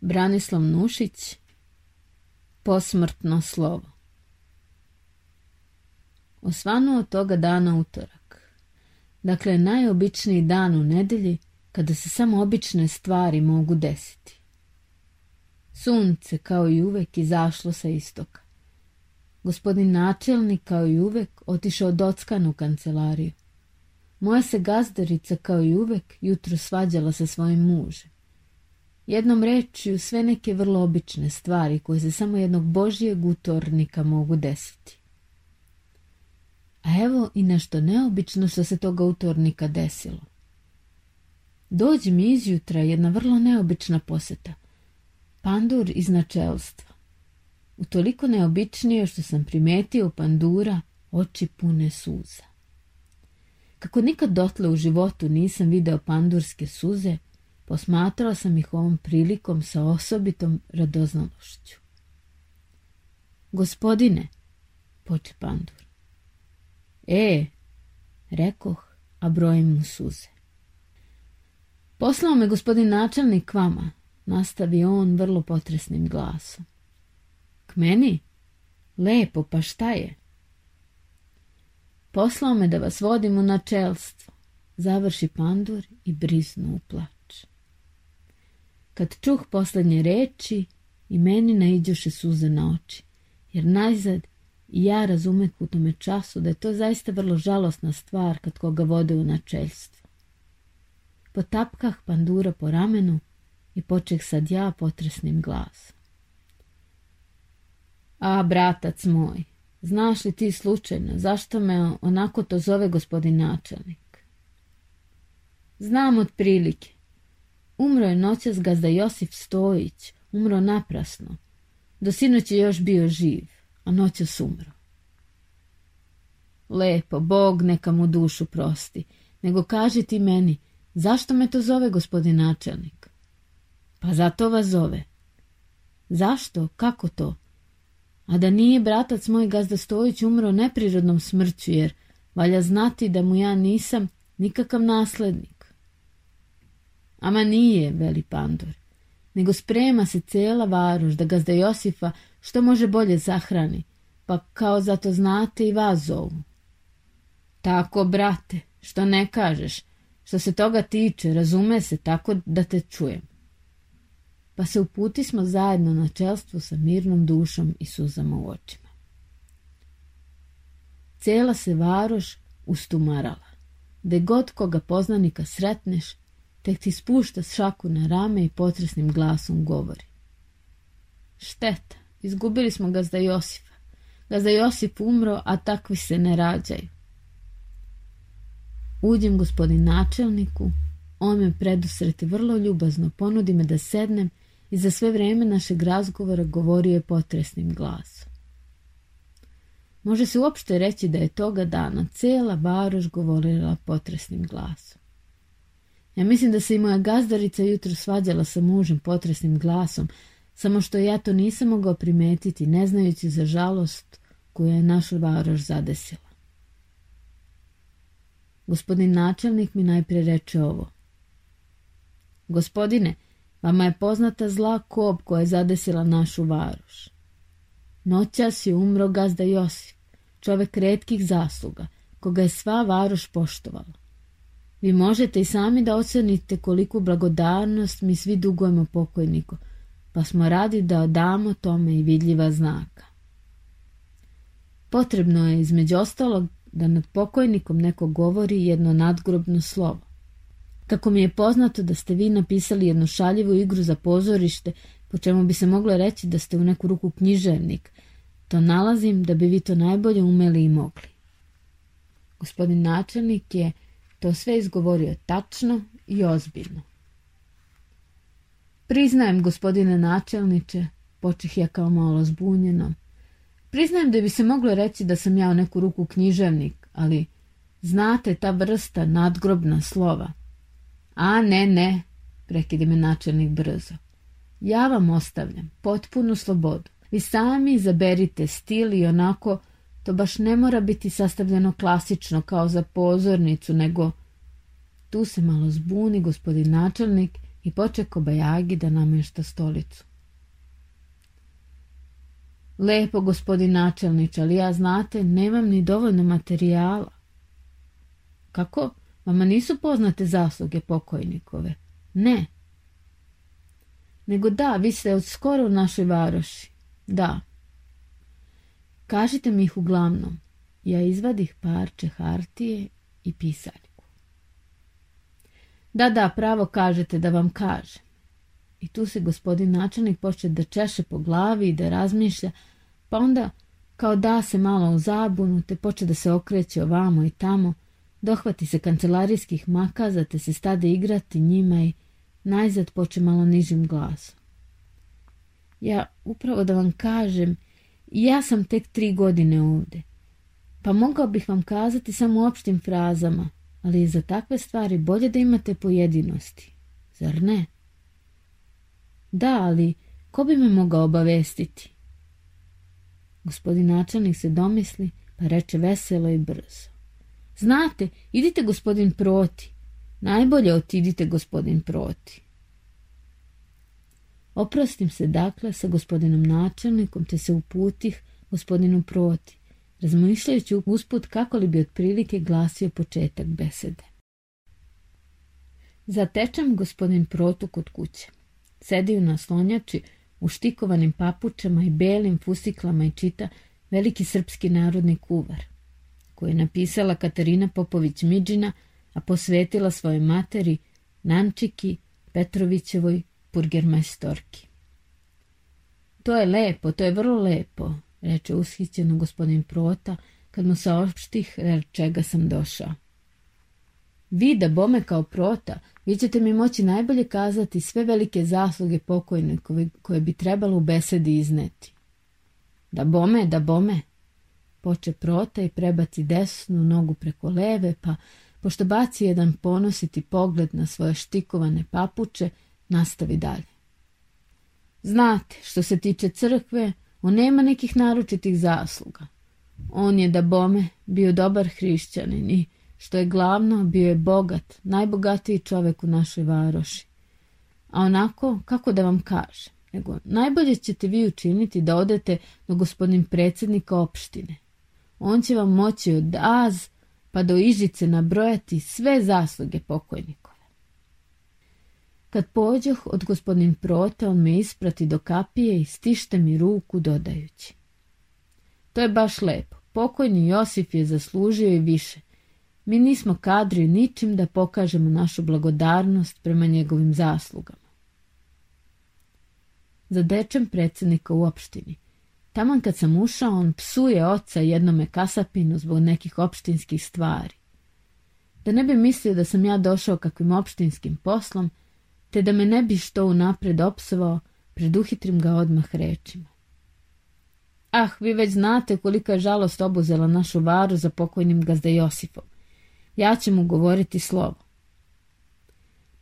Branislav Nušić Posmrtno slovo Osvanuo toga dana utorak. Dakle, najobičniji dan u nedelji kada se samo obične stvari mogu desiti. Sunce, kao i uvek, izašlo sa istoka. Gospodin načelnik, kao i uvek, otišao dockan u kancelariju. Moja se gazdarica, kao i uvek, jutro svađala sa svojim mužem. Jednom rečju sve neke vrlo obične stvari koje se samo jednog božijeg utornika mogu desiti. A evo i nešto neobično što se toga utornika desilo. Dođe mi izjutra jedna vrlo neobična poseta. Pandur iz načelstva. Utoliko neobičnije što sam primetio u pandura oči pune suza. Kako nikad dotle u životu nisam video pandurske suze, posmatrao sam ih ovom prilikom sa osobitom radoznalošću. Gospodine, poče pandur. E, rekoh, a brojim mu suze. Poslao me gospodin načelnik k vama, nastavi on vrlo potresnim glasom. K meni? Lepo, pa šta je? Poslao me da vas vodim u načelstvo, završi pandur i briznu u. Kad čuh poslednje reči, i meni naiđoše suze na oči, jer najzad i ja razumeh u tome času da je to zaista vrlo žalosna stvar kad koga vode u načeljstvo. Potapkah pandura po ramenu i počeh sad ja potresnim glasom. A, bratac moj, znaš li ti slučajno zašto me onako to zove gospodin načelnik? Znam otprilike. Umro je noćas gazda Josif Stojić, umro naprasno. Do sinoć je još bio živ, a noćas umro. Lepo, Bog neka mu dušu prosti, nego kaži ti meni, zašto me to zove gospodin načelnik? Pa zato vas zove. Zašto? Kako to? A da nije bratac moj gazda Stojić umro neprirodnom smrću, jer valja znati da mu ja nisam nikakav naslednik. Ama nije, veli Pandor, nego sprema se cela varoš da gazda Josifa što može bolje zahrani, pa kao zato znate i vas zovu. Tako, brate, što ne kažeš, što se toga tiče, razume se tako da te čujem pa se uputi smo zajedno na čelstvo sa mirnom dušom i suzama u očima. Cela se varoš ustumarala. De god koga poznanika sretneš, tek ti spušta šaku na rame i potresnim glasom govori. Šteta, izgubili smo gazda Josifa. Gazda Josip umro, a takvi se ne rađaju. Uđem gospodin načelniku, on me predusreti vrlo ljubazno, ponudi me da sednem i za sve vreme našeg razgovora govorio je potresnim glasom. Može se uopšte reći da je toga dana cela varoš govorila potresnim glasom. Ja mislim da se i moja gazdarica jutro svađala sa mužem potresnim glasom, samo što ja to nisam mogao primetiti, ne znajući za žalost koja je našu varoš zadesila. Gospodin načelnik mi najpre reče ovo. Gospodine, Vama je poznata zla kob koja je zadesila našu varoš. Noćas je umro gazda Josip, čovek redkih zasluga, koga je sva varoš poštovala. Vi možete i sami da ocenite koliku blagodarnost mi svi dugujemo pokojniku, pa smo radi da odamo tome i vidljiva znaka. Potrebno je između ostalog da nad pokojnikom neko govori jedno nadgrobno slovo. Kako mi je poznato da ste vi napisali jednu šaljivu igru za pozorište, po čemu bi se moglo reći da ste u neku ruku književnik, to nalazim da bi vi to najbolje umeli i mogli. Gospodin načelnik je to sve izgovorio tačno i ozbiljno. Priznajem, gospodine načelniče, počeh ja kao malo zbunjeno. Priznajem da bi se moglo reći da sam ja u neku ruku književnik, ali znate ta vrsta nadgrobna slova – A ne, ne, prekidi me načelnik brzo. Ja vam ostavljam potpunu slobodu. Vi sami izaberite stil i onako to baš ne mora biti sastavljeno klasično kao za pozornicu, nego tu se malo zbuni gospodin načelnik i poče kobajagi da namešta stolicu. Lepo, gospodin načelnič, ali ja znate, nemam ni dovoljno materijala. Kako? Vama nisu poznate zasluge pokojnikove? Ne. Nego da, vi ste od skoro u našoj varoši. Da. Kažite mi ih uglavnom. Ja izvadih parče hartije i pisaljku. Da, da, pravo kažete da vam kažem. I tu se gospodin načelnik počne da češe po glavi i da razmišlja, pa onda kao da se malo u zabunu, te poče da se okreće ovamo i tamo, dohvati se kancelarijskih makaza, te se stade igrati njima i najzad poče malo nižim glasom. Ja, upravo da vam kažem, ja sam tek tri godine ovde, pa mogao bih vam kazati samo opštim frazama, ali za takve stvari bolje da imate pojedinosti, zar ne? Da, ali ko bi me mogao obavestiti? Gospodin načelnik se domisli, pa reče veselo i brzo. Znate, idite gospodin Proti. Najbolje otidite gospodin Proti. Oprostim se dakle sa gospodinom načelnikom, te se uputih gospodinu Proti, razmišljajući usput kako li bi otprilike glasio početak besede. Zatečem gospodin Protu kod kuće. Sedi na slonjači u štikovanim papučama i belim fusiklama i čita veliki srpski narodni kuvar, koji je napisala Katarina Popović Midžina, a posvetila svojoj materi Nančiki Petrovićevoj purgermajstorki. To je lepo, to je vrlo lepo, reče ushićeno gospodin Prota, kad mu saopštih čega sam došao. Vi da bome kao prota, vi ćete mi moći najbolje kazati sve velike zasluge pokojne koje bi trebalo u besedi izneti. Da bome, da bome. Poče prota i prebaci desnu nogu preko leve, pa, pošto baci jedan ponositi pogled na svoje štikovane papuče, nastavi dalje. Znate, što se tiče crkve, on nema nekih naročitih zasluga. On je da bome bio dobar hrišćanin i što je glavno, bio je bogat, najbogatiji čovek u našoj varoši. A onako, kako da vam kažem, nego najbolje ćete vi učiniti da odete do gospodin predsjednika opštine. On će vam moći od Az pa do Ižice nabrojati sve zasluge pokojnikove. Kad pođoh od gospodin Prota, on me isprati do kapije i stište mi ruku dodajući. To je baš lepo. Pokojni Josif je zaslužio i više. Mi nismo kadri ničim da pokažemo našu blagodarnost prema njegovim zaslugama. Zadečem predsjednika u opštini. Taman kad sam ušao, on psuje oca jednome kasapinu zbog nekih opštinskih stvari. Da ne bi mislio da sam ja došao kakvim opštinskim poslom, te da me ne bi što unapred opsovao, preduhitrim ga odmah rečima. Ah, vi već znate kolika je žalost obuzela našu varu za pokojnim gazda Josifom. Ja ću mu govoriti slovo.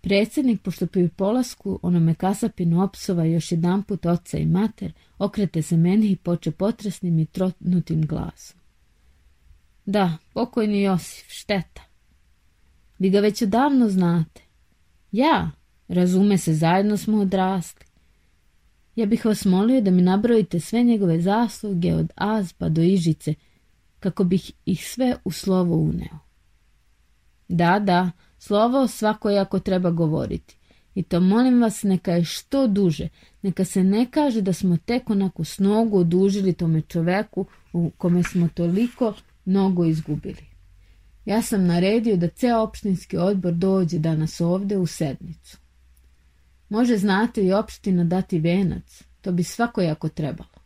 Predsjednik, pošto pri polasku onome kasapinu opsova još jedan put oca i mater, okrete se meni i poče potresnim i trotnutim glasom. Da, pokojni Josif, šteta. Vi ga već odavno znate. Ja, razume se, zajedno smo odrasli. Ja bih vas molio da mi nabrojite sve njegove zasluge od Az pa do Ižice, kako bih ih sve u slovo uneo. Da, da, slovo svakojako treba govoriti. I to molim vas neka je što duže, neka se ne kaže da smo tek onako snogu odužili tome čoveku u kome smo toliko mnogo izgubili. Ja sam naredio da ceo opštinski odbor dođe danas ovde u sednicu. Može, znate, i opština dati venac, to bi svakojako trebalo.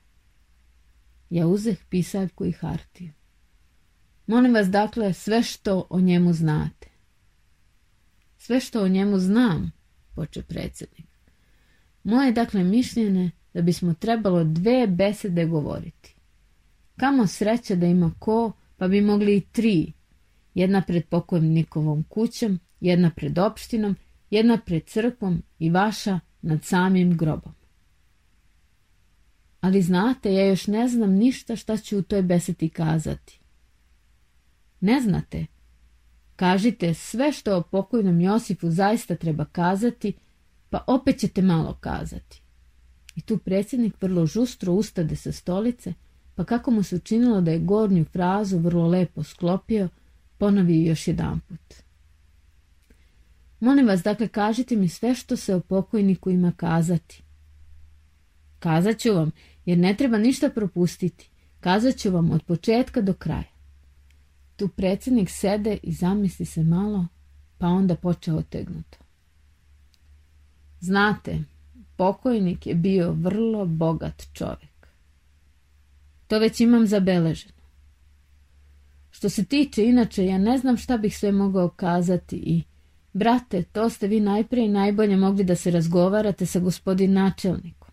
Ja uzeh pisaljku i hartiju. Molim vas dakle sve što o njemu znate. Sve što o njemu znam, poče predsjednik. Moje dakle mišljenje da bismo trebalo dve besede govoriti. Kamo sreće da ima ko, pa bi mogli i tri. Jedna pred pokojnikovom kućom, jedna pred opštinom, jedna pred crkvom i vaša nad samim grobom. Ali znate, ja još ne znam ništa šta ću u toj besedi kazati. Ne znate? Kažite sve što o pokojnom Josifu zaista treba kazati, pa opet ćete malo kazati. I tu predsjednik vrlo žustro ustade sa stolice, pa kako mu se učinilo da je gornju frazu vrlo lepo sklopio, ponovi još jedanput. Molim vas, dakle, kažite mi sve što se o pokojniku ima kazati. Kazat ću vam, jer ne treba ništa propustiti. Kazat ću vam od početka do kraja. Tu predsjednik sede i zamisli se malo, pa onda počeo otegnuto. Znate, pokojnik je bio vrlo bogat čovjek. To već imam zabeleženo. Što se tiče, inače, ja ne znam šta bih sve mogao kazati i Brate, to ste vi najprije i najbolje mogli da se razgovarate sa gospodin načelnikom.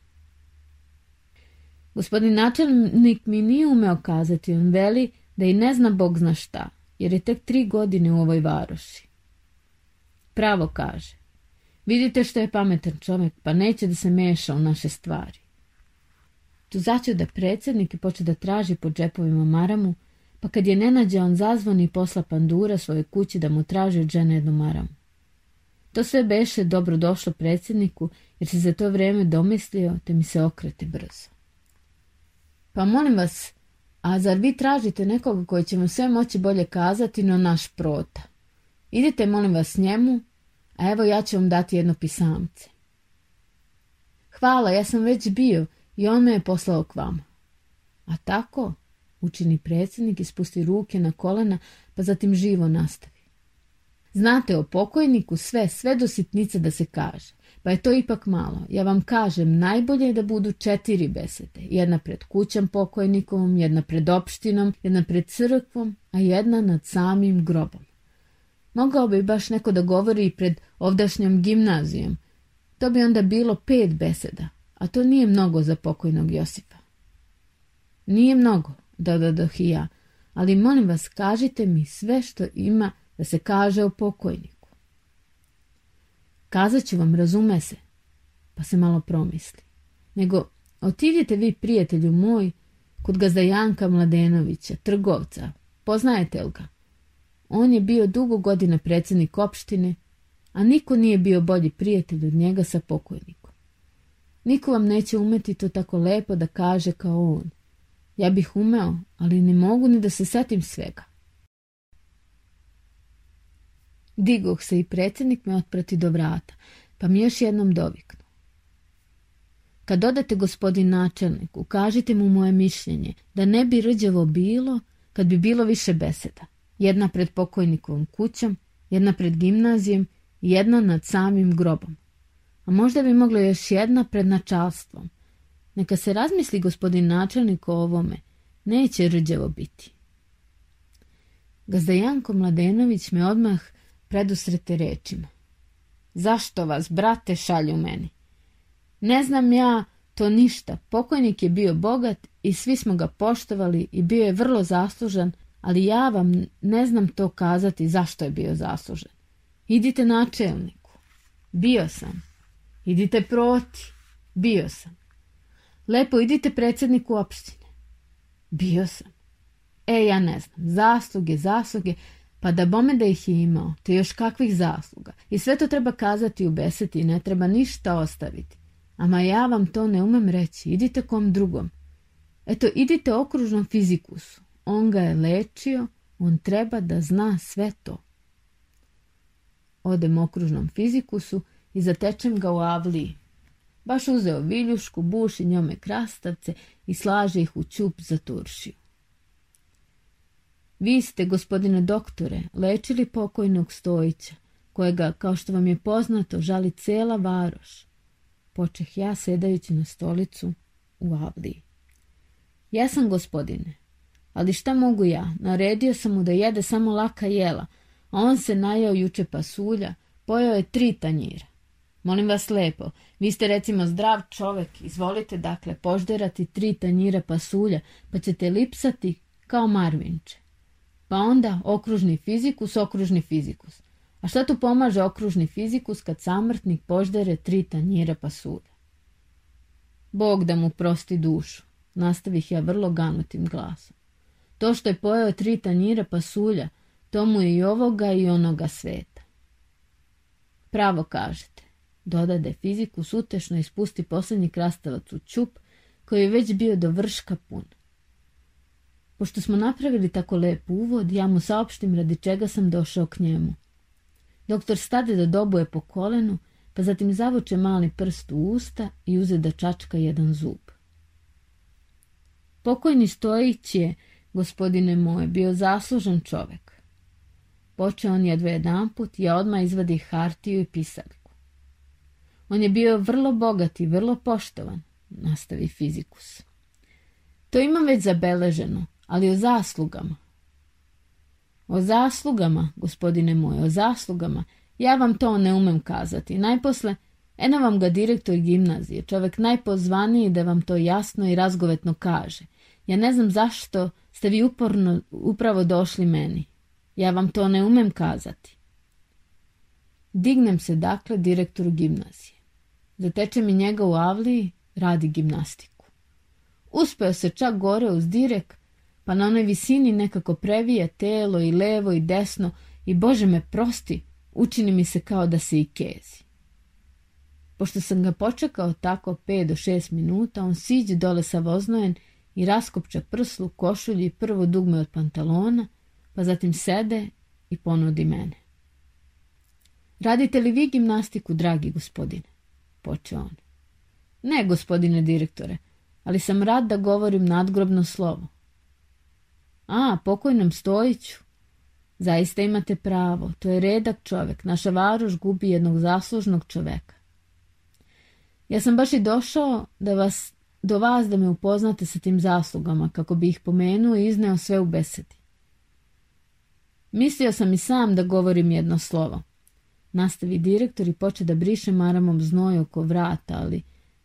Gospodin načelnik mi nije umeo kazati, on veli da i ne zna Bog zna šta, jer je tek tri godine u ovoj varoši. Pravo kaže. Vidite što je pametan čovjek, pa neće da se meša u naše stvari. Tu začeo da predsjednik i poče da traži po džepovima maramu, pa kad je nenađe on zazvoni i posla pandura svojoj kući da mu traži od žene jednu maramu. To sve beše dobro došlo predsjedniku, jer se za to vrijeme domislio, te mi se okrete brzo. Pa molim vas, a zar vi tražite nekoga koji će vam sve moći bolje kazati no naš prota? Idite, molim vas, njemu, a evo ja ću vam dati jedno pisamce. Hvala, ja sam već bio i on me je poslao k vama. A tako, učini predsjednik i spusti ruke na kolena, pa zatim živo nastavi. Znate o pokojniku sve, sve do sitnice da se kaže. Pa je to ipak malo. Ja vam kažem, najbolje je da budu četiri besede. Jedna pred kućom pokojnikovom, jedna pred opštinom, jedna pred crkvom, a jedna nad samim grobom. Mogao bi baš neko da govori i pred ovdašnjom gimnazijom. To bi onda bilo pet beseda, a to nije mnogo za pokojnog Josipa. Nije mnogo, dodadoh i ja, ali molim vas, kažite mi sve što ima da se kaže o pokojniku. Kazat ću vam, razume se, pa se malo promisli. Nego, otidite vi, prijatelju moj, kod gazda Janka Mladenovića, trgovca. Poznajete li ga? On je bio dugo godina predsjednik opštine, a niko nije bio bolji prijatelj od njega sa pokojnikom. Niko vam neće umeti to tako lepo da kaže kao on. Ja bih umeo, ali ne mogu ni da se setim svega. Digoh se i predsjednik me otprati do vrata, pa mi još jednom doviknu. Kad odete gospodin načelniku, kažite mu moje mišljenje, da ne bi rđavo bilo kad bi bilo više beseda. Jedna pred pokojnikovom kućom, jedna pred gimnazijom i jedna nad samim grobom. A možda bi mogla još jedna pred načalstvom. Neka se razmisli gospodin načelnik o ovome, neće rđavo biti. Gazda Janko Mladenović me odmah predusrete rečima. Zašto vas, brate, šalju meni? Ne znam ja to ništa. Pokojnik je bio bogat i svi smo ga poštovali i bio je vrlo zaslužan, ali ja vam ne znam to kazati zašto je bio zaslužen. Idite načelniku. Bio sam. Idite proti. Bio sam. Lepo idite predsjedniku opštine. Bio sam. E, ja ne znam. Zasluge, zasluge. Pa da bome da ih je imao, te još kakvih zasluga. I sve to treba kazati u beseti i ne treba ništa ostaviti. Ama ja vam to ne umem reći, idite kom drugom. Eto, idite okružnom fizikusu. On ga je lečio, on treba da zna sve to. Odem okružnom fizikusu i zatečem ga u avliji. Baš uzeo viljušku, buši njome krastavce i slaže ih u ćup za turšiju. Vi ste, gospodine doktore, lečili pokojnog Stojića, kojega, kao što vam je poznato, žali cela varoš. Počeh ja sedajući na stolicu u Avliji. Ja sam gospodine, ali šta mogu ja? Naredio sam mu da jede samo laka jela, a on se najao juče pasulja, pojao je tri tanjira. Molim vas lepo, vi ste recimo zdrav čovek, izvolite dakle požderati tri tanjira pasulja, pa ćete lipsati kao marvinče. Pa onda okružni fizikus, okružni fizikus. A šta tu pomaže okružni fizikus kad samrtnik poždere tri tanjira pasulja? Bog da mu prosti dušu, nastavih ja vrlo ganutim glasom. To što je pojeo tri tanjira pasulja, to mu je i ovoga i onoga sveta. Pravo kažete. dodade fiziku sutešno i spusti posljednji krastavac u čup koji je već bio do vrška pun. Pošto smo napravili tako lep uvod, ja mu saopštim radi čega sam došao k njemu. Doktor stade da dobuje po kolenu, pa zatim zavuče mali prst u usta i uze da čačka jedan zub. Pokojni Stojić je, gospodine moje, bio zaslužan čovek. Počeo on jedva jedan put, ja odmah izvadi hartiju i pisaljku. On je bio vrlo bogat i vrlo poštovan, nastavi fizikus. To imam već zabeleženo, ali o zaslugama. O zaslugama, gospodine moje, o zaslugama, ja vam to ne umem kazati. Najposle, eno vam ga direktor gimnazije, čovek najpozvaniji da vam to jasno i razgovetno kaže. Ja ne znam zašto ste vi uporno upravo došli meni. Ja vam to ne umem kazati. Dignem se dakle direktoru gimnazije. Zateče mi njega u avliji, radi gimnastiku. Uspeo se čak gore uz direk, pa na onoj visini nekako previja telo i levo i desno i Bože me prosti, učini mi se kao da se i kezi. Pošto sam ga počekao tako 5 do 6 minuta, on siđe dole sa voznojen i raskopča prslu, košulji prvo dugme od pantalona, pa zatim sede i ponudi mene. Radite li vi gimnastiku, dragi gospodine? Počeo on. Ne, gospodine direktore, ali sam rad da govorim nadgrobno slovo. A, pokojnom Stojiću. Zaista imate pravo, to je redak čovek. Naša varoš gubi jednog zaslužnog čoveka. Ja sam baš i došao da vas, do vas da me upoznate sa tim zaslugama, kako bi ih pomenuo i izneo sve u besedi. Mislio sam i sam da govorim jedno slovo. Nastavi direktor i poče da briše maramom znoj oko vrata, ali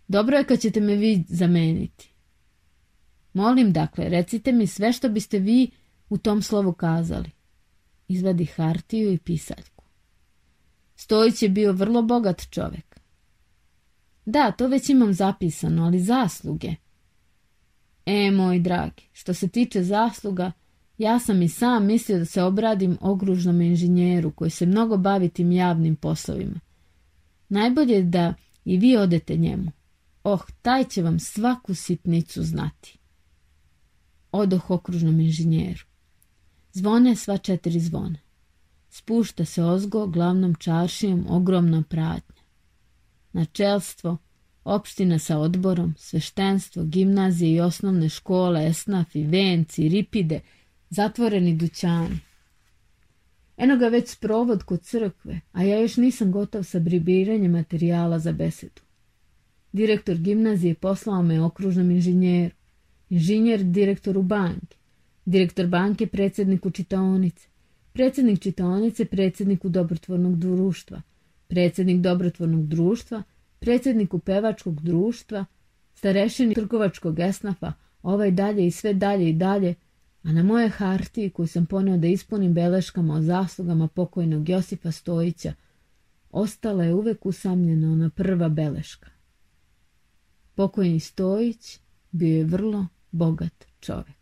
dobro je kad ćete me vi zameniti. Molim, dakle, recite mi sve što biste vi u tom slovu kazali. Izvadi hartiju i pisaljku. Stojić je bio vrlo bogat čovek. Da, to već imam zapisano, ali zasluge. E, moj dragi, što se tiče zasluga, ja sam i sam mislio da se obradim ogružnom inženjeru koji se mnogo bavi tim javnim poslovima. Najbolje je da i vi odete njemu. Oh, taj će vam svaku sitnicu znati. Odoh okružnom inženjeru. Zvone sva četiri zvona. Spušta se ozgo glavnom čaršijom ogromna pratnja. Načelstvo, opština sa odborom, sveštenstvo, gimnazije i osnovne škole, esnafi, venci, ripide, zatvoreni dućani. Eno ga već sprovod kod crkve, a ja još nisam gotov sa bribiranjem materijala za besedu. Direktor gimnazije poslao me okružnom inženjeru inženjer direktoru banke, direktor banke predsjedniku čitaonice, predsjednik čitaonice predsjedniku dobrotvornog društva, predsjednik dobrotvornog društva, predsjedniku pevačkog društva, starešini trgovačkog esnafa, ovaj dalje i sve dalje i dalje, a na moje hartiji koju sam poneo da ispunim beleškama o zaslugama pokojnog Josipa Stojića, ostala je uvek usamljena ona prva beleška. Pokojni Stojić bio je vrlo bogat čovjek.